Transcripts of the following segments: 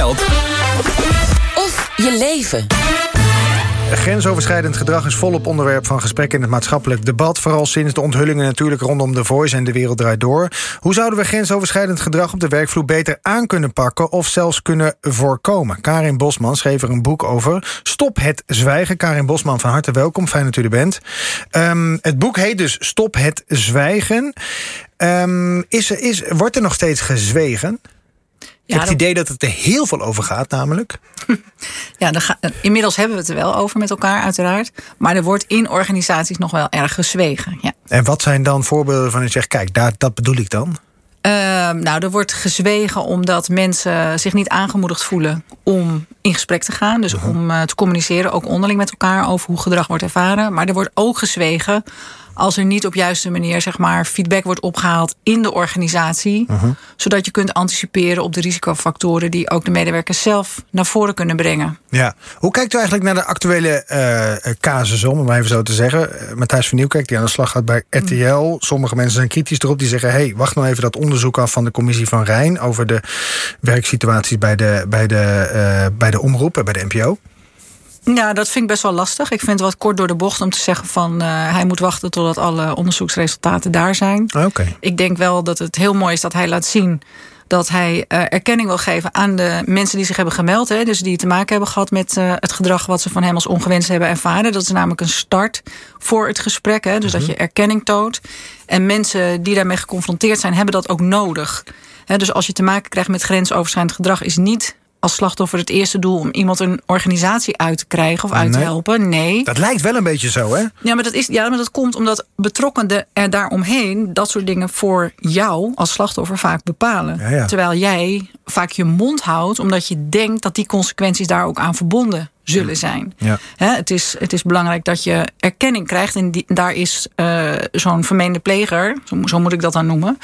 geld. Of je leven. Grensoverschrijdend gedrag is volop onderwerp van gesprek in het maatschappelijk debat. Vooral sinds de onthullingen natuurlijk rondom de Voice en de wereld draait door. Hoe zouden we grensoverschrijdend gedrag op de werkvloer beter aan kunnen pakken of zelfs kunnen voorkomen? Karin Bosman schreef er een boek over. Stop het zwijgen. Karin Bosman, van harte welkom. Fijn dat u er bent. Um, het boek heet dus Stop het zwijgen. Um, is, is, wordt er nog steeds gezwegen? Ik heb het idee dat het er heel veel over gaat, namelijk. Ja, inmiddels hebben we het er wel over met elkaar, uiteraard. Maar er wordt in organisaties nog wel erg gezwegen. Ja. En wat zijn dan voorbeelden van je zegt, kijk, daar, dat bedoel ik dan? Uh, nou, er wordt gezwegen omdat mensen zich niet aangemoedigd voelen om in gesprek te gaan. Dus uh -huh. om uh, te communiceren, ook onderling met elkaar over hoe gedrag wordt ervaren. Maar er wordt ook gezwegen als er niet op juiste manier zeg maar, feedback wordt opgehaald in de organisatie. Uh -huh. Zodat je kunt anticiperen op de risicofactoren die ook de medewerkers zelf naar voren kunnen brengen. Ja. Hoe kijkt u eigenlijk naar de actuele uh, casus, om maar even zo te zeggen? Matthijs van Nieuwkerk, die aan de slag gaat bij RTL. Sommige mensen zijn kritisch erop. Die zeggen: hey, wacht nou even dat onderzoek af van de commissie van Rijn over de werksituaties bij de, bij de, uh, bij de omroep, bij de NPO. Ja, dat vind ik best wel lastig. Ik vind het wat kort door de bocht om te zeggen van uh, hij moet wachten totdat alle onderzoeksresultaten daar zijn. Okay. Ik denk wel dat het heel mooi is dat hij laat zien dat hij uh, erkenning wil geven aan de mensen die zich hebben gemeld. Hè, dus die te maken hebben gehad met uh, het gedrag wat ze van hem als ongewenst hebben ervaren. Dat is namelijk een start voor het gesprek. Hè, dus dat je erkenning toont. En mensen die daarmee geconfronteerd zijn, hebben dat ook nodig. Hè, dus als je te maken krijgt met grensoverschrijdend gedrag, is niet als slachtoffer het eerste doel om iemand een organisatie uit te krijgen of uit nee. te helpen. Nee. Dat lijkt wel een beetje zo, hè? Ja, maar dat, is, ja, maar dat komt omdat betrokkenen er daaromheen dat soort dingen voor jou als slachtoffer vaak bepalen. Ja, ja. Terwijl jij vaak je mond houdt omdat je denkt dat die consequenties daar ook aan verbonden zullen zijn. Ja. He, het, is, het is belangrijk dat je erkenning krijgt. En die, daar is uh, zo'n vermeende pleger, zo, zo, moet ik dat dan noemen.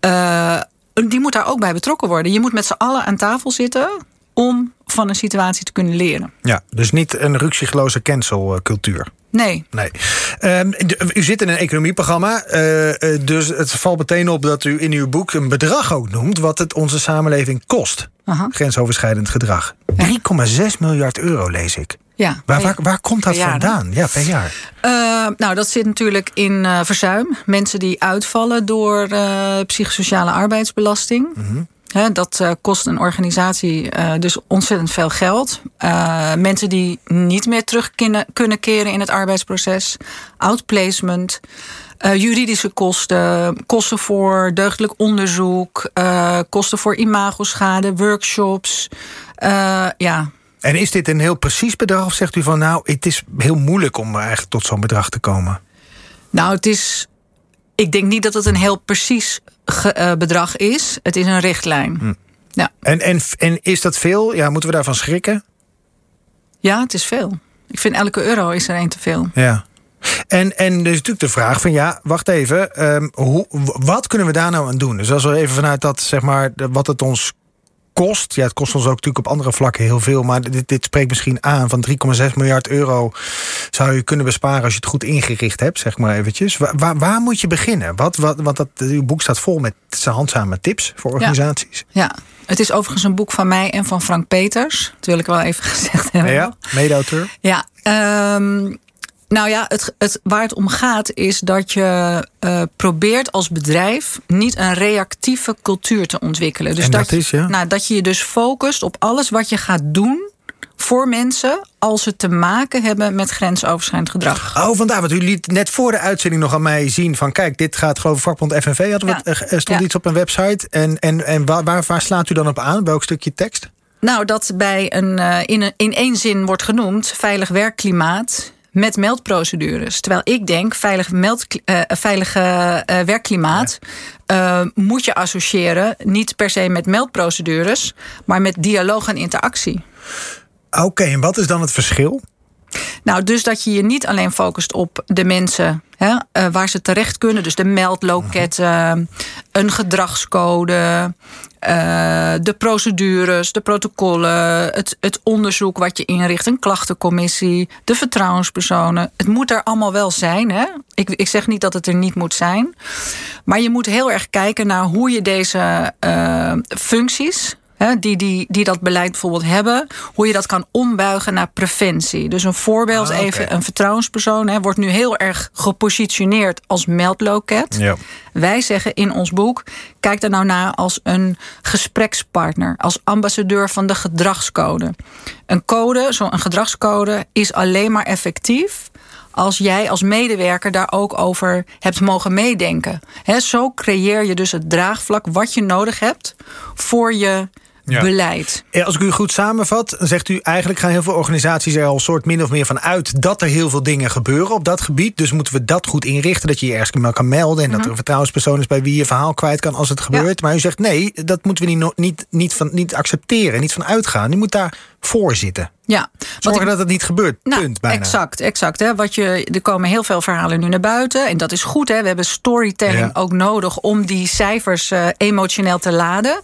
Uh, die moet daar ook bij betrokken worden. Je moet met z'n allen aan tafel zitten om van een situatie te kunnen leren. Ja, dus niet een ruksigloze cancelcultuur. Nee. nee. Um, u zit in een economieprogramma, uh, dus het valt meteen op dat u in uw boek een bedrag ook noemt wat het onze samenleving kost. Aha. Grensoverschrijdend gedrag. 3,6 miljard euro lees ik. Ja, waar, waar, waar komt dat jaar, vandaan? Ja, per jaar. Uh, nou, dat zit natuurlijk in uh, verzuim. Mensen die uitvallen door uh, psychosociale arbeidsbelasting. Mhm. Mm -hmm. He, dat uh, kost een organisatie uh, dus ontzettend veel geld. Uh, mensen die niet meer terug kunnen, kunnen keren in het arbeidsproces. Outplacement. juridische kosten. Kosten voor deugdelijk onderzoek. kosten voor imagoschade. Workshops. ja. En is dit een heel precies bedrag? Of zegt u van nou, het is heel moeilijk om eigenlijk tot zo'n bedrag te komen? Nou, het is ik denk niet dat het een heel precies ge, uh, bedrag is. Het is een richtlijn. Hm. Ja. En, en, en is dat veel? Ja, moeten we daarvan schrikken? Ja, het is veel. Ik vind elke euro is er één te veel. Ja. En, en dus natuurlijk de vraag van ja, wacht even. Um, hoe, wat kunnen we daar nou aan doen? Dus als we even vanuit dat, zeg maar, wat het ons kost. Ja, het kost ons ook natuurlijk op andere vlakken heel veel. Maar dit, dit spreekt misschien aan van 3,6 miljard euro zou je kunnen besparen als je het goed ingericht hebt, zeg maar eventjes. Waar, waar, waar moet je beginnen? Wat, wat, want dat, uw boek staat vol met handzame tips voor organisaties. Ja. ja. het is overigens een boek van mij en van Frank Peters. Dat wil ik wel even gezegd hebben. Ja, mede-auteur. Ja, um, nou ja, het, het, waar het om gaat is dat je uh, probeert als bedrijf niet een reactieve cultuur te ontwikkelen. Dus en dat, dat, is, ja? nou, dat je je dus focust op alles wat je gaat doen voor mensen als ze te maken hebben met grensoverschrijdend gedrag. Oh, vandaar. Want u liet net voor de uitzending nog aan mij zien van... kijk, dit gaat geloof ik vakbond FNV. Hadden ja. er stond ja. iets op een website. En, en, en waar, waar, slaat u dan op aan? Welk stukje tekst? Nou, dat bij een, uh, in, een, in één zin wordt genoemd... veilig werkklimaat met meldprocedures. Terwijl ik denk, veilig, meld, uh, veilige uh, werkklimaat ja. uh, moet je associëren niet per se met meldprocedures, maar met dialoog en interactie. Oké, okay, en wat is dan het verschil? Nou, dus dat je je niet alleen focust op de mensen hè, uh, waar ze terecht kunnen. Dus de meldloketten, uh -huh. een gedragscode, uh, de procedures, de protocollen, het, het onderzoek wat je inricht, een klachtencommissie, de vertrouwenspersonen. Het moet er allemaal wel zijn. Hè? Ik, ik zeg niet dat het er niet moet zijn. Maar je moet heel erg kijken naar hoe je deze uh, functies hè, die, die, die dat beleid bijvoorbeeld hebben, hoe je dat kan ombuigen naar preventie. Dus een voorbeeld, Ah, even een vertrouwenspersoon hè, wordt nu heel erg gepositioneerd als meldloket. Ja. Wij zeggen in ons boek: kijk daar nou naar als een gesprekspartner, als ambassadeur van de gedragscode. Een code, zo'n gedragscode, is alleen maar effectief als jij als medewerker daar ook over hebt mogen meedenken. Hè, zo creëer je dus het draagvlak wat je nodig hebt voor je Ja. beleid. Ja, Als ik u goed samenvat, dan zegt u eigenlijk gaan heel veel organisaties er al soort min of meer van uit dat er heel veel dingen gebeuren op dat gebied. Dus moeten we dat goed inrichten, dat je je ergens kan melden en dat er een vertrouwenspersoon is bij wie je verhaal kwijt kan als het gebeurt. Maar u zegt nee, dat moeten we niet, niet, niet, van, niet accepteren, niet van uitgaan. U moet daar voor zitten. Ja, Zorgen ik- dat het niet gebeurt. Nou, Punt bijna. exact, exact. Hè. Wat je, er komen heel veel verhalen nu naar buiten. En dat is goed. Hè. We hebben storytelling Ja. ook nodig om die cijfers eh, emotioneel te laden.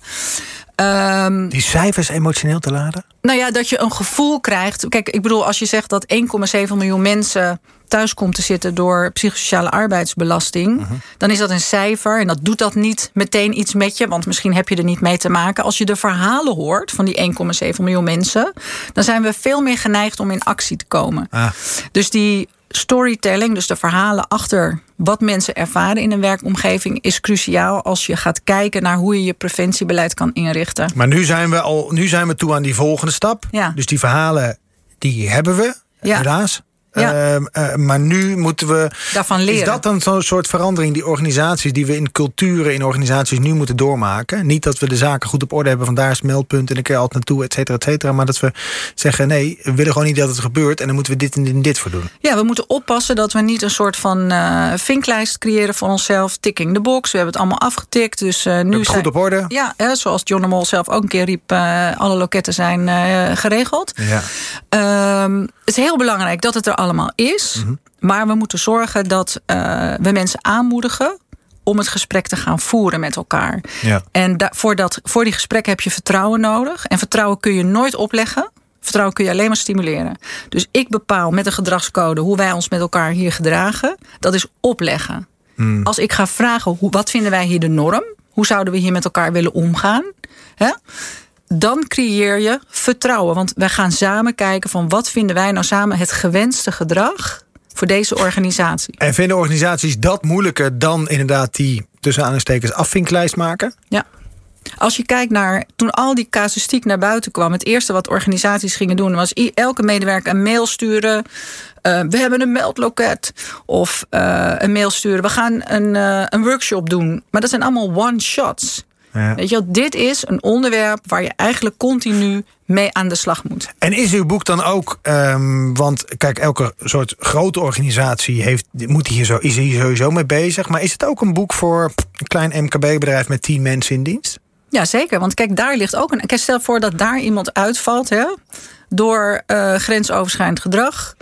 Ehm, Die cijfers emotioneel te laden? nou ja, dat je een gevoel krijgt. Kijk, ik bedoel, als je zegt dat 1,7 miljoen mensen thuis komt te zitten door psychosociale arbeidsbelasting, dan is dat een cijfer. En dat doet dat niet meteen iets met je, want misschien heb je er niet mee te maken. Als je de verhalen hoort van die 1,7 miljoen mensen, dan zijn we veel meer geneigd om in actie te komen. Ah. Dus die storytelling, dus de verhalen achter wat mensen ervaren in een werkomgeving, is cruciaal als je gaat kijken naar hoe je je preventiebeleid kan inrichten. Maar nu zijn we al nu zijn we toe aan die volgende stap. Ja. Dus die verhalen die hebben we, Ja. helaas. Ja. Ehm, eh, maar nu moeten we. Daarvan leren. Is dat dan zo'n soort verandering, die organisaties die we in culturen in organisaties nu moeten doormaken? Niet dat we de zaken goed op orde hebben, van daar is het meldpunt en kun je altijd naartoe, et cetera, et cetera. Maar dat we zeggen: nee, we willen gewoon niet dat het gebeurt en dan moeten we dit en dit en dit voor doen. Ja, we moeten oppassen dat we niet een soort van eh, vinklijst creëren voor onszelf. Ticking the box. We hebben het allemaal afgetikt. Dus eh, nu het zijn... goed op orde? Ja, hè, zoals John de Mol zelf ook een keer riep, alle loketten zijn geregeld. Ja. Ehm, het is heel belangrijk dat het er allemaal is. Mhm. Maar we moeten zorgen dat eh, we mensen aanmoedigen om het gesprek te gaan voeren met elkaar. Ja. En voor, dat, voor die gesprekken heb je vertrouwen nodig. En vertrouwen kun je nooit opleggen. Vertrouwen kun je alleen maar stimuleren. Dus ik bepaal met een gedragscode hoe wij ons met elkaar hier gedragen. Dat is opleggen. Als ik ga vragen, hoe, wat vinden wij hier de norm? Hoe zouden we hier met elkaar willen omgaan? Hè? Dan creëer je vertrouwen. Want wij gaan samen kijken van wat vinden wij nou samen het gewenste gedrag voor deze organisatie. En vinden organisaties dat moeilijker dan inderdaad die tussen aanstekens afvinklijst maken? Ja. Als je kijkt naar toen al die casuïstiek naar buiten kwam, het eerste wat organisaties gingen doen was elke medewerker een mail sturen. Eh, we hebben een meldloket. Of eh, een mail sturen. We gaan een, eh, een workshop doen. Maar dat zijn allemaal one-shots. Ja. Weet je wel, dit is een onderwerp waar je eigenlijk continu mee aan de slag moet. En is uw boek dan ook, ehm, want kijk, elke soort grote organisatie heeft, moet hier zo, is hier sowieso mee bezig. Maar is het ook een boek voor een klein MKB-bedrijf met 10 mensen in dienst? Ja, zeker. Want kijk, daar ligt ook een. Kijk, stel voor dat daar iemand uitvalt hè, door eh, grensoverschrijdend gedrag.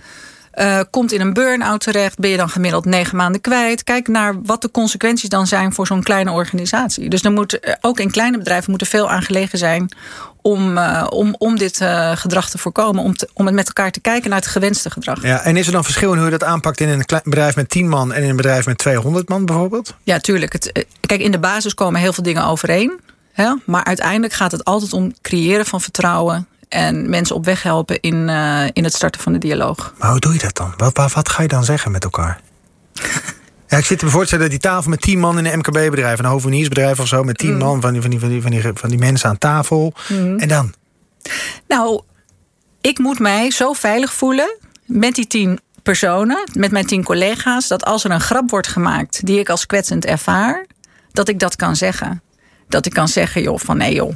Eh, komt in een burn-out terecht, ben je dan gemiddeld negen maanden kwijt. Kijk naar wat de consequenties dan zijn voor zo'n kleine organisatie. Dus dan moet eh, ook in kleine bedrijven moet er veel aan gelegen zijn om, eh, om, om dit gedrag te voorkomen. Om, te- om het met elkaar te kijken naar het gewenste gedrag. Ja, en is er dan verschil in hoe je dat aanpakt in een klein bedrijf met 10 man en in een bedrijf met 200 man bijvoorbeeld? Ja, tuurlijk. Het, kijk, in de basis komen heel veel dingen overeen. Hè? Maar uiteindelijk gaat het altijd om het creëren van vertrouwen. En mensen op weg helpen in, eh, in het starten van de dialoog. Maar hoe doe je dat dan? Wat, wat, wat ga je dan zeggen met elkaar? Ja, ik zit me voor te stellen dat die tafel met 10 man in een MKB-bedrijf, een hoveniersbedrijf of zo, met 10 man van die, van, die, van, die, van, die, van die mensen aan tafel. En dan? Nou, ik moet mij zo veilig voelen met die tien personen, met mijn tien collega's, dat als er een grap wordt gemaakt die ik als kwetsend ervaar, dat ik dat kan zeggen. Dat ik kan zeggen, joh, van nee joh.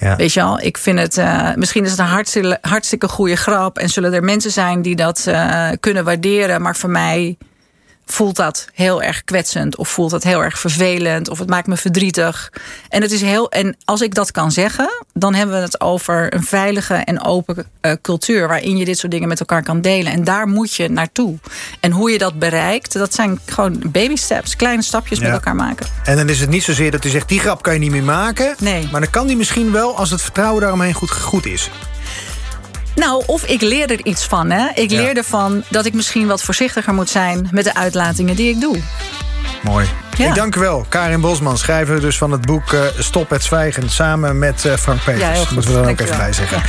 Ja. Weet je wel, ik vind het. eh, misschien is het een hartstikke, hartstikke goede grap. En zullen er mensen zijn die dat eh, kunnen waarderen. Maar voor mij voelt dat heel erg kwetsend. Of voelt dat heel erg vervelend. Of het maakt me verdrietig. En, het is heel, en als ik dat kan zeggen, dan hebben we het over een veilige en open eh, cultuur. Waarin je dit soort dingen met elkaar kan delen. En daar moet je naartoe. En hoe je dat bereikt, dat zijn gewoon baby steps. Kleine stapjes met elkaar maken. En dan is het niet zozeer dat u zegt, die grap kan je niet meer maken. Nee. Maar dan kan die misschien wel als het vertrouwen daaromheen goed, goed is. Nou, of ik leer er iets van. Hè? Ik leer ervan dat ik misschien wat voorzichtiger moet zijn met de uitlatingen die ik doe. Mooi. Ik dank u wel. Karin Bosman, schrijver dus van het boek Stop het Zwijgen... samen met Frank Peters. Ja, Moeten we er ook even bij zeggen.